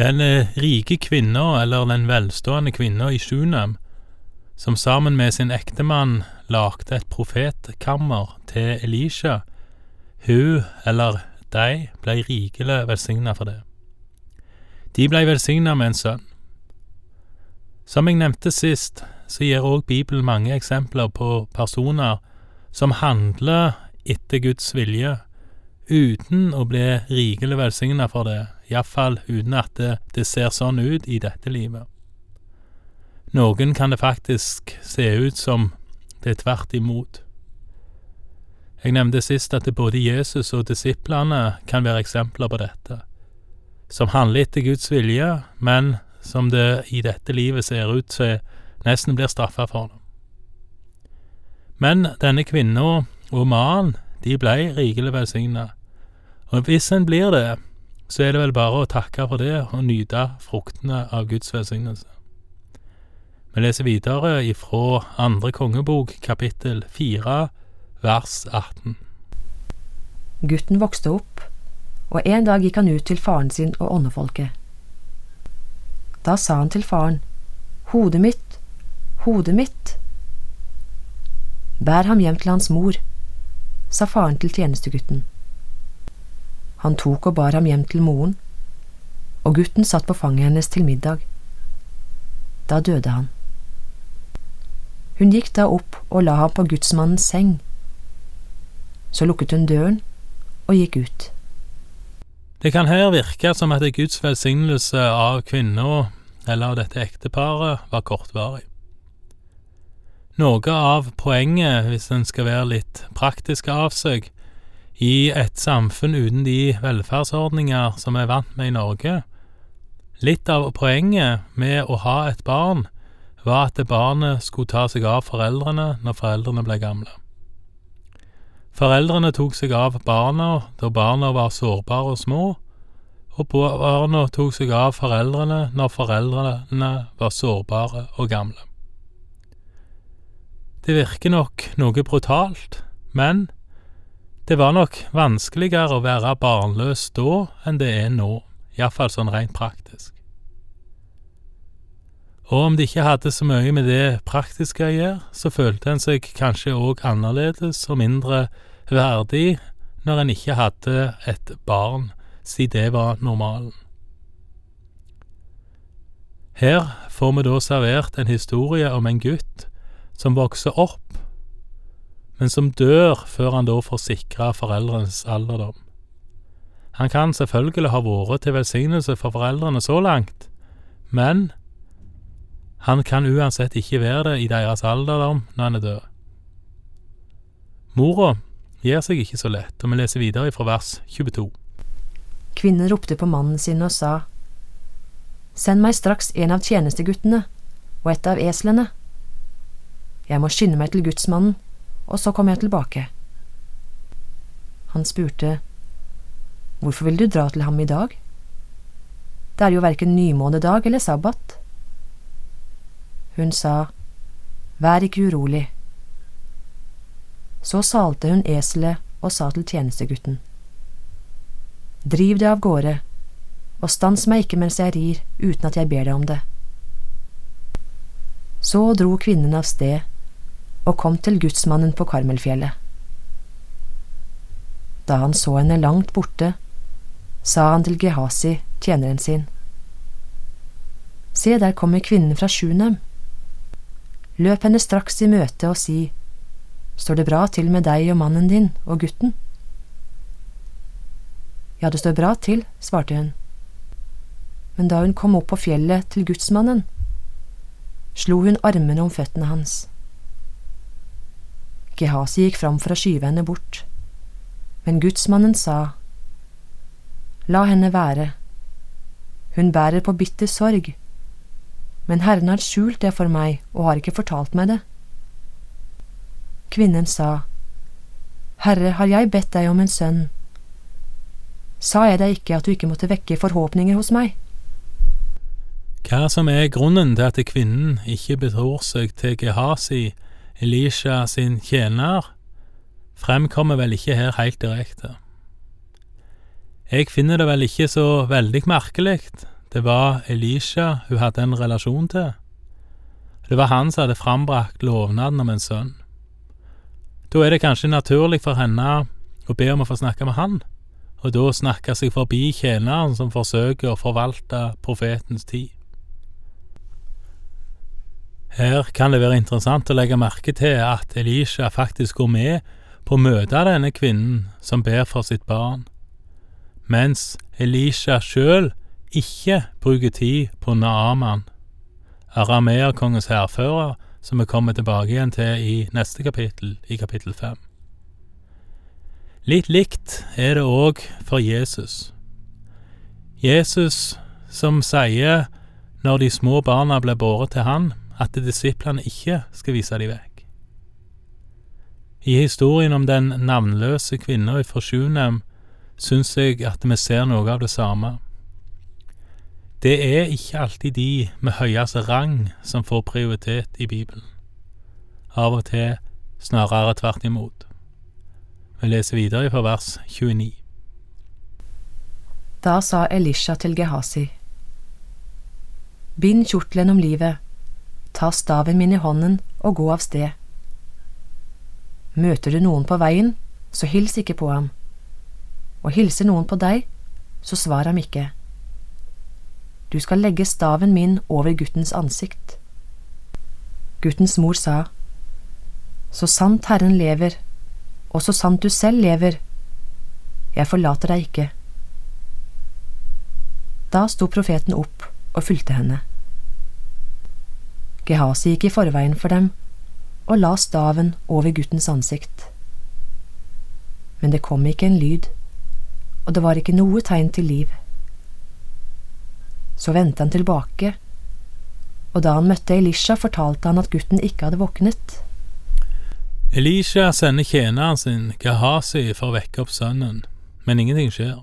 Den eh, rike kvinna, eller den velstående kvinna i Sjunem, som sammen med sin ektemann lagde et profetkammer til Elisha, hun, eller de, blei rikelig velsigna for det. De blei velsigna med en sønn. Som jeg nevnte sist, så gir òg Bibelen mange eksempler på personer som handler etter Guds vilje, uten å bli rikelig velsigna for det, iallfall uten at det, det ser sånn ut i dette livet. Noen kan det faktisk se ut som det er tvert imot. Jeg nevnte sist at både Jesus og disiplene kan være eksempler på dette, som handler etter Guds vilje, men som det i dette livet ser ut som nesten blir straffa for det. Men denne kvinna og mannen, de blei rikelig velsigna, og hvis en blir det, så er det vel bare å takke for det og nyte fruktene av Guds velsignelse. Vi leser videre ifra andre kongebok, kapittel fire, vers 18. Gutten vokste opp, og en dag gikk han ut til faren sin og åndefolket. Da sa han til faren, Hodet mitt, hodet mitt. Bær ham hjem til hans mor, sa faren til tjenestegutten. Han tok og bar ham hjem til moren, og gutten satt på fanget hennes til middag. Da døde han. Hun gikk da opp og la ham på gudsmannens seng. Så lukket hun døren og gikk ut. Det kan her virke som at Guds velsignelse av kvinna, eller av dette ekteparet, var kortvarig. Noe av poenget, hvis en skal være litt praktisk av seg, i et samfunn uten de velferdsordninger som vi er vant med i Norge. Litt av poenget med å ha et barn var at barnet skulle ta seg av foreldrene når foreldrene ble gamle. Foreldrene tok seg av barna da barna var sårbare og små, og barna tok seg av foreldrene når foreldrene var sårbare og gamle. Det virker nok noe brutalt, men det var nok vanskeligere å være barnløs da enn det er nå, iallfall sånn rent praktisk. Og om det ikke hadde så mye med det praktiske å gjøre, så følte en seg kanskje òg annerledes og mindre verdig når en ikke hadde et barn, siden det var normalen. Her får vi da servert en historie om en gutt som vokser opp men som dør før han da får sikra foreldrenes alderdom. Han kan selvfølgelig ha vært til velsignelse for foreldrene så langt, men han kan uansett ikke være det i deres alderdom når han er død. Mora gir seg ikke så lett, og vi leser videre fra vers 22. Kvinnen ropte på mannen sin og sa, Send meg straks en av tjenesteguttene og et av eslene. Jeg må skynde meg til gudsmannen og så kom jeg tilbake. Han spurte, Hvorfor vil du dra til ham i dag? Det er jo verken nymånedag eller sabbat. Hun sa, Vær ikke urolig. Så salte hun eselet og sa til tjenestegutten, Driv det av gårde, og stans meg ikke mens jeg rir uten at jeg ber deg om det. Så dro kvinnen av sted og kom til gudsmannen på Karmelfjellet. Da han så henne langt borte, sa han til Gehasi, tjeneren sin. Se, der kommer kvinnen fra Sjunem. Løp henne straks i møte og si, Står det bra til med deg og mannen din og gutten? Ja, det står bra til, svarte hun. Men da hun kom opp på fjellet til gudsmannen, slo hun armene om føttene hans. Gehasi gikk fram for å skyve henne bort, men gudsmannen sa, La henne være, hun bærer på bitter sorg, men Herren har skjult det for meg og har ikke fortalt meg det. Kvinnen sa, Herre, har jeg bedt deg om en sønn? Sa jeg deg ikke at du ikke måtte vekke forhåpninger hos meg? Hva som er grunnen til at kvinnen ikke betror seg til Gehasi, Elisha sin tjener, fremkommer vel ikke her helt direkte. Jeg finner det vel ikke så veldig merkelig, det var Elisha hun hadde en relasjon til. Det var han som hadde frambrakt lovnaden om en sønn. Da er det kanskje naturlig for henne å be om å få snakke med han, og da snakke seg forbi tjeneren som forsøker å forvalte profetens tid. Her kan det være interessant å legge merke til at Elisha faktisk går med på å møte denne kvinnen som ber for sitt barn, mens Elisha sjøl ikke bruker tid på Naaman, arameerkongens hærfører, som vi kommer tilbake igjen til i neste kapittel, i kapittel fem. Litt likt er det òg for Jesus. Jesus som sier når de små barna blir båret til han, at disiplene ikke skal vise dem vekk. I historien om den navnløse kvinna i Forsjunem syns jeg at vi ser noe av det samme. Det er ikke alltid de med høyeste rang som får prioritet i Bibelen. Av og til snarere tvert imot. Vi leser videre fra vers 29. Da sa Elisha til Gehazi, Bind kjortelen om livet ta staven min i hånden og gå av sted. Møter du noen på veien, så hils ikke på ham, og hilser noen på deg, så svar ham ikke. Du skal legge staven min over guttens ansikt. Guttens mor sa, Så sant Herren lever, og så sant du selv lever, jeg forlater deg ikke. Da sto profeten opp og fulgte henne. Gehazi gikk i forveien for dem og la staven over guttens ansikt. Men det kom ikke en lyd, og det var ikke noe tegn til liv. Så vendte han tilbake, og da han møtte Elisha, fortalte han at gutten ikke hadde våknet. Elisha sender tjeneren sin Gehazi for å vekke opp sønnen, men ingenting skjer.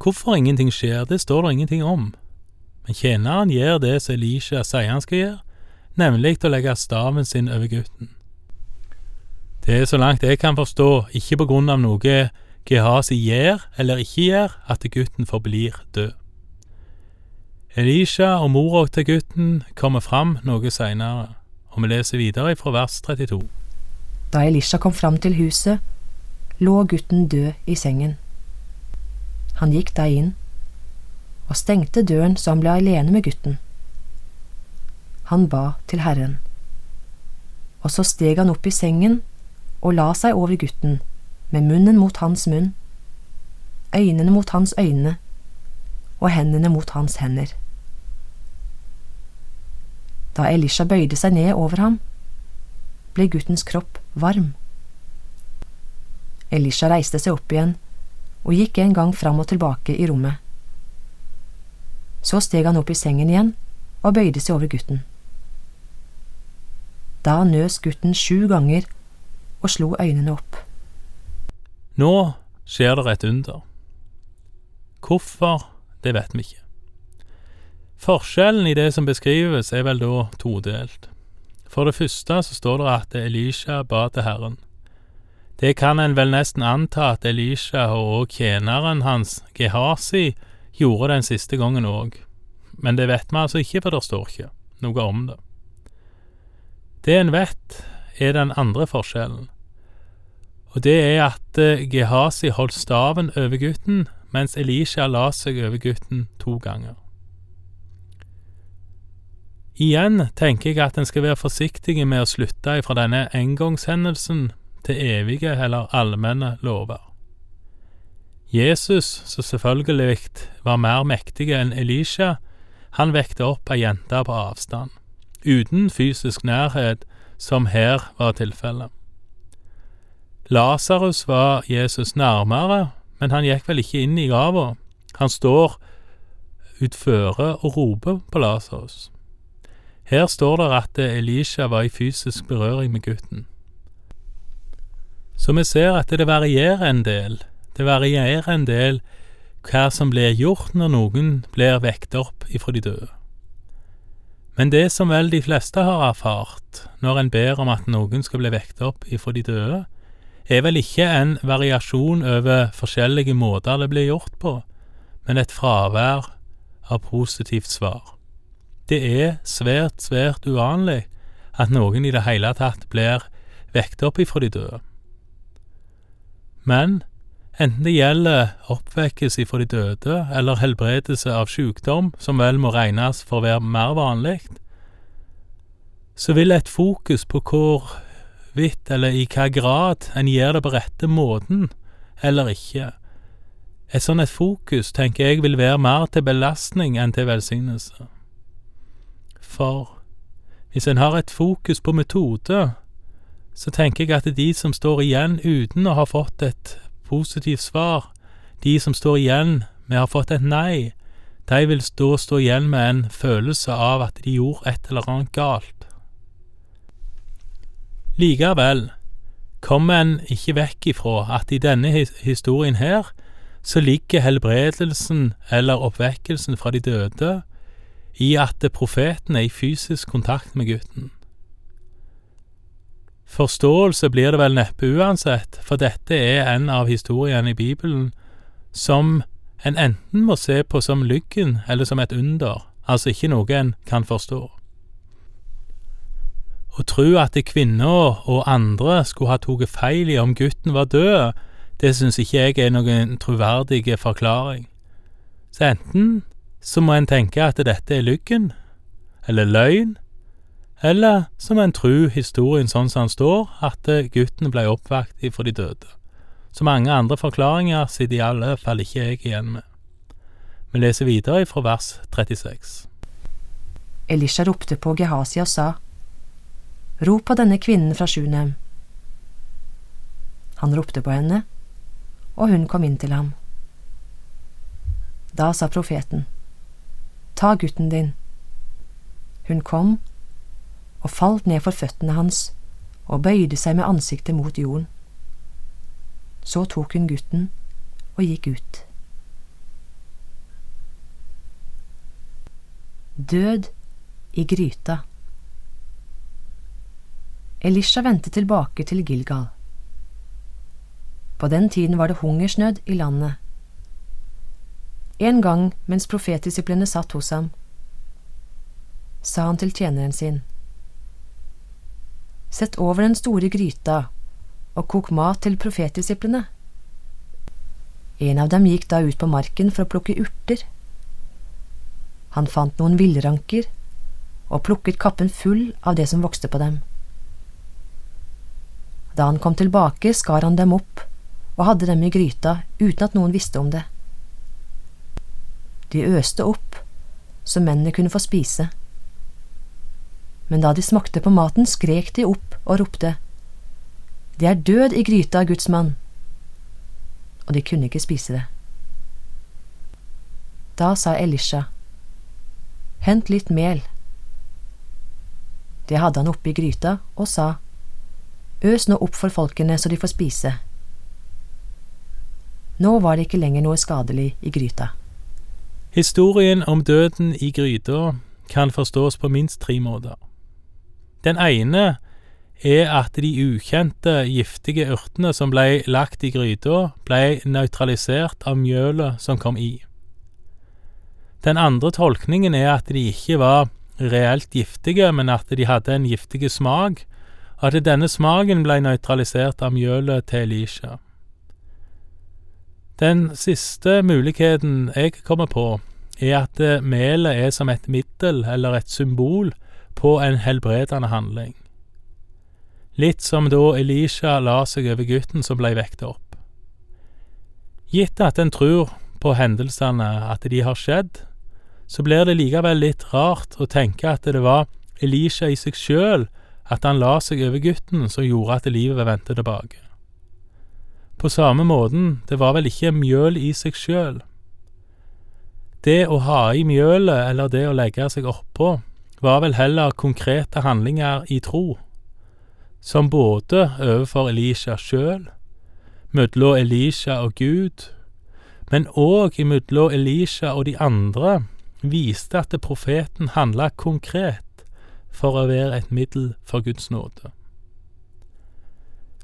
Hvorfor ingenting skjer, det står det ingenting om. Tjeneren gjør det som Elisha sier han skal gjøre, nemlig å legge staven sin over gutten. Det er så langt jeg kan forstå ikke på grunn av noe Gehazi gjør eller ikke gjør, at gutten forblir død. Elisha og mora til gutten kommer fram noe seinere, og vi leser videre fra vers 32. Da Elisha kom fram til huset, lå gutten død i sengen. Han gikk da inn og stengte døren så han ble alene med gutten. Han ba til Herren. Og så steg han opp i sengen og la seg over gutten, med munnen mot hans munn, øynene mot hans øyne og hendene mot hans hender. Da Elisha bøyde seg ned over ham, ble guttens kropp varm. Elisha reiste seg opp igjen og gikk en gang fram og tilbake i rommet. Så steg han opp i sengen igjen og bøyde seg over gutten. Da nøs gutten sju ganger og slo øynene opp. Nå skjer det et under. Hvorfor, det vet vi ikke. Forskjellen i det som beskrives, er vel da todelt. For det første så står det at Elisha ba til Herren. Det kan en vel nesten anta at Elisha og tjeneren hans, Gehazi, gjorde den siste gangen òg, men det vet vi altså ikke, for det står ikke noe om det. Det en vet, er den andre forskjellen, og det er at Gehasi Gehazi holdt staven over gutten, mens Elisha la seg over gutten to ganger. Igjen tenker jeg at en skal være forsiktig med å slutte ifra denne engangshendelsen til evige eller allmenne lover. Jesus, som selvfølgelig var mer mektig enn Elisha, han vekte opp ei jente på avstand, uten fysisk nærhet, som her var tilfellet. Lasarus var Jesus nærmere, men han gikk vel ikke inn i grava. Han står utføre og roper på Lasarus. Her står det at Elisha var i fysisk berøring med gutten. Så vi ser at det varierer en del det varierer en del hva som blir gjort når noen blir vekt opp ifra de døde. Men det som vel de fleste har erfart når en ber om at noen skal bli vekt opp ifra de døde, er vel ikke en variasjon over forskjellige måter det blir gjort på, men et fravær av positivt svar. Det er svært, svært uvanlig at noen i det hele tatt blir vekket opp ifra de døde. Men enten det gjelder oppvekkelse fra de døde eller helbredelse av sykdom, som vel må regnes for å være mer vanlig, så vil et fokus på hvorvidt eller i hva grad en gjør det på rette måten eller ikke, et sånn et fokus tenker jeg vil være mer til belastning enn til velsignelse. For hvis en har et fokus på metode, så tenker jeg at de som står igjen uten å ha fått et positivt svar, de som står igjen med å ha fått et nei, de vil da stå igjen med en følelse av at de gjorde et eller annet galt. Likevel kommer en ikke vekk ifra at i denne historien her så ligger helbredelsen eller oppvekkelsen fra de døde i at profeten er i fysisk kontakt med gutten. Forståelse blir det vel neppe uansett, for dette er en av historiene i Bibelen som en enten må se på som lyggen eller som et under, altså ikke noe en kan forstå. Å tro at kvinner og andre skulle ha tatt feil i om gutten var død, det syns ikke jeg er noen troverdig forklaring. Så enten så må en tenke at dette er lyggen, eller løgn, eller som en tru historien sånn som den står, at gutten ble oppvakt for de døde. Så mange andre forklaringer sitter i alle fall ikke jeg igjen med. Vi leser videre fra vers 36. Elisha ropte på Gehazi og sa, Rop på denne kvinnen fra Sjunem. Han ropte på henne, og hun kom inn til ham. Da sa profeten, Ta gutten din. Hun kom og falt ned for føttene hans og bøyde seg med ansiktet mot jorden. Så tok hun gutten og gikk ut. Død i gryta. Elisha vendte tilbake til Gilgal. På den tiden var det hungersnød i landet. En gang mens profetdisiplene satt hos ham, sa han til tjeneren sin, Sett over den store gryta og kok mat til profetdisiplene. En av dem gikk da ut på marken for å plukke urter. Han fant noen villranker og plukket kappen full av det som vokste på dem. Da han kom tilbake, skar han dem opp og hadde dem i gryta uten at noen visste om det. De øste opp, så mennene kunne få spise. Men da de smakte på maten, skrek de opp og ropte, Det er død i gryta, Guds mann! Og de kunne ikke spise det. Da sa Elisha, Hent litt mel. Det hadde han oppi gryta og sa, Øs nå opp for folkene så de får spise. Nå var det ikke lenger noe skadelig i gryta. Historien om døden i gryta kan forstås på minst tre måter. Den ene er at de ukjente, giftige urtene som ble lagt i gryta, ble nøytralisert av mjølet som kom i. Den andre tolkningen er at de ikke var reelt giftige, men at de hadde en giftig smak, og at denne smaken ble nøytralisert av mjølet til Elisha. Den siste muligheten jeg kommer på, er at melet er som et middel eller et symbol på en helbredende handling. Litt som da Elisha la seg over gutten som ble vekket opp. Gitt at en tror på hendelsene, at de har skjedd, så blir det likevel litt rart å tenke at det var Elisha i seg sjøl, at han la seg over gutten, som gjorde at livet vendte tilbake. På samme måten, det var vel ikke mjøl i seg sjøl. Det å ha i mjølet, eller det å legge seg oppå, var vel heller konkrete handlinger i tro, som både overfor Elisha sjøl, mellom Elisha og Gud, men òg mellom Elisha og de andre, viste at profeten handla konkret for å være et middel for Guds nåde.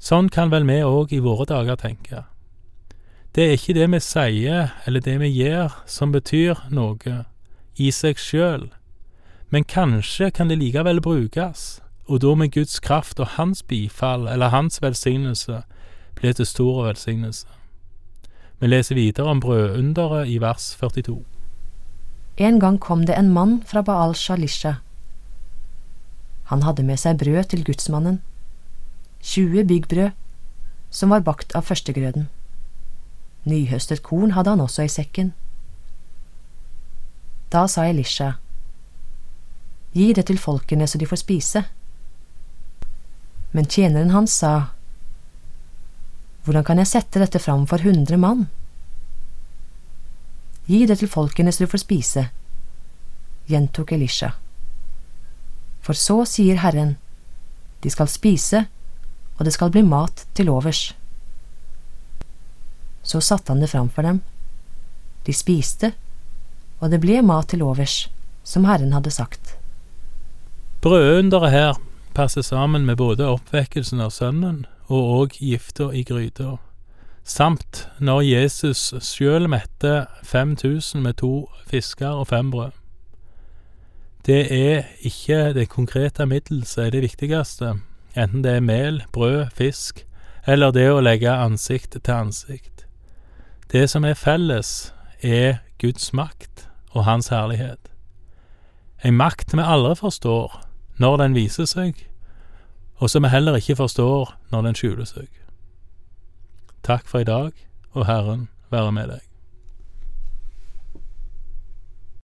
Sånn kan vel vi òg i våre dager tenke. Det er ikke det vi sier eller det vi gjør som betyr noe, i seg sjøl, men kanskje kan det likevel brukes, og da med Guds kraft og hans bifall eller hans velsignelse blir til stor velsignelse. Vi leser videre om brødunderet i vers 42. En gang kom det en mann fra Baal Shalisha. Han hadde med seg brød til gudsmannen, 20 byggbrød, som var bakt av førstegrøden. Nyhøstet korn hadde han også i sekken. Da sa Elisha, Gi det til folkene så de får spise. Men tjeneren hans sa, Hvordan kan jeg sette dette fram for hundre mann? Gi det til folkene så de får spise, gjentok Elisha. For så sier Herren, de skal spise, og det skal bli mat til overs. Så satte han det fram for dem. De spiste, og det ble mat til overs, som Herren hadde sagt. Brødunderet her passer sammen med både oppvekkelsen av sønnen og òg gifta i gryta, samt når Jesus sjøl mette 5000 med to fisker og fem brød. Det er ikke det konkrete middel som er det viktigste, enten det er mel, brød, fisk, eller det å legge ansikt til ansikt. Det som er felles, er Guds makt og Hans herlighet. En makt vi aldri forstår når den viser seg, og som vi heller ikke forstår når den skjuler seg. Takk for i dag, og Herren være med deg.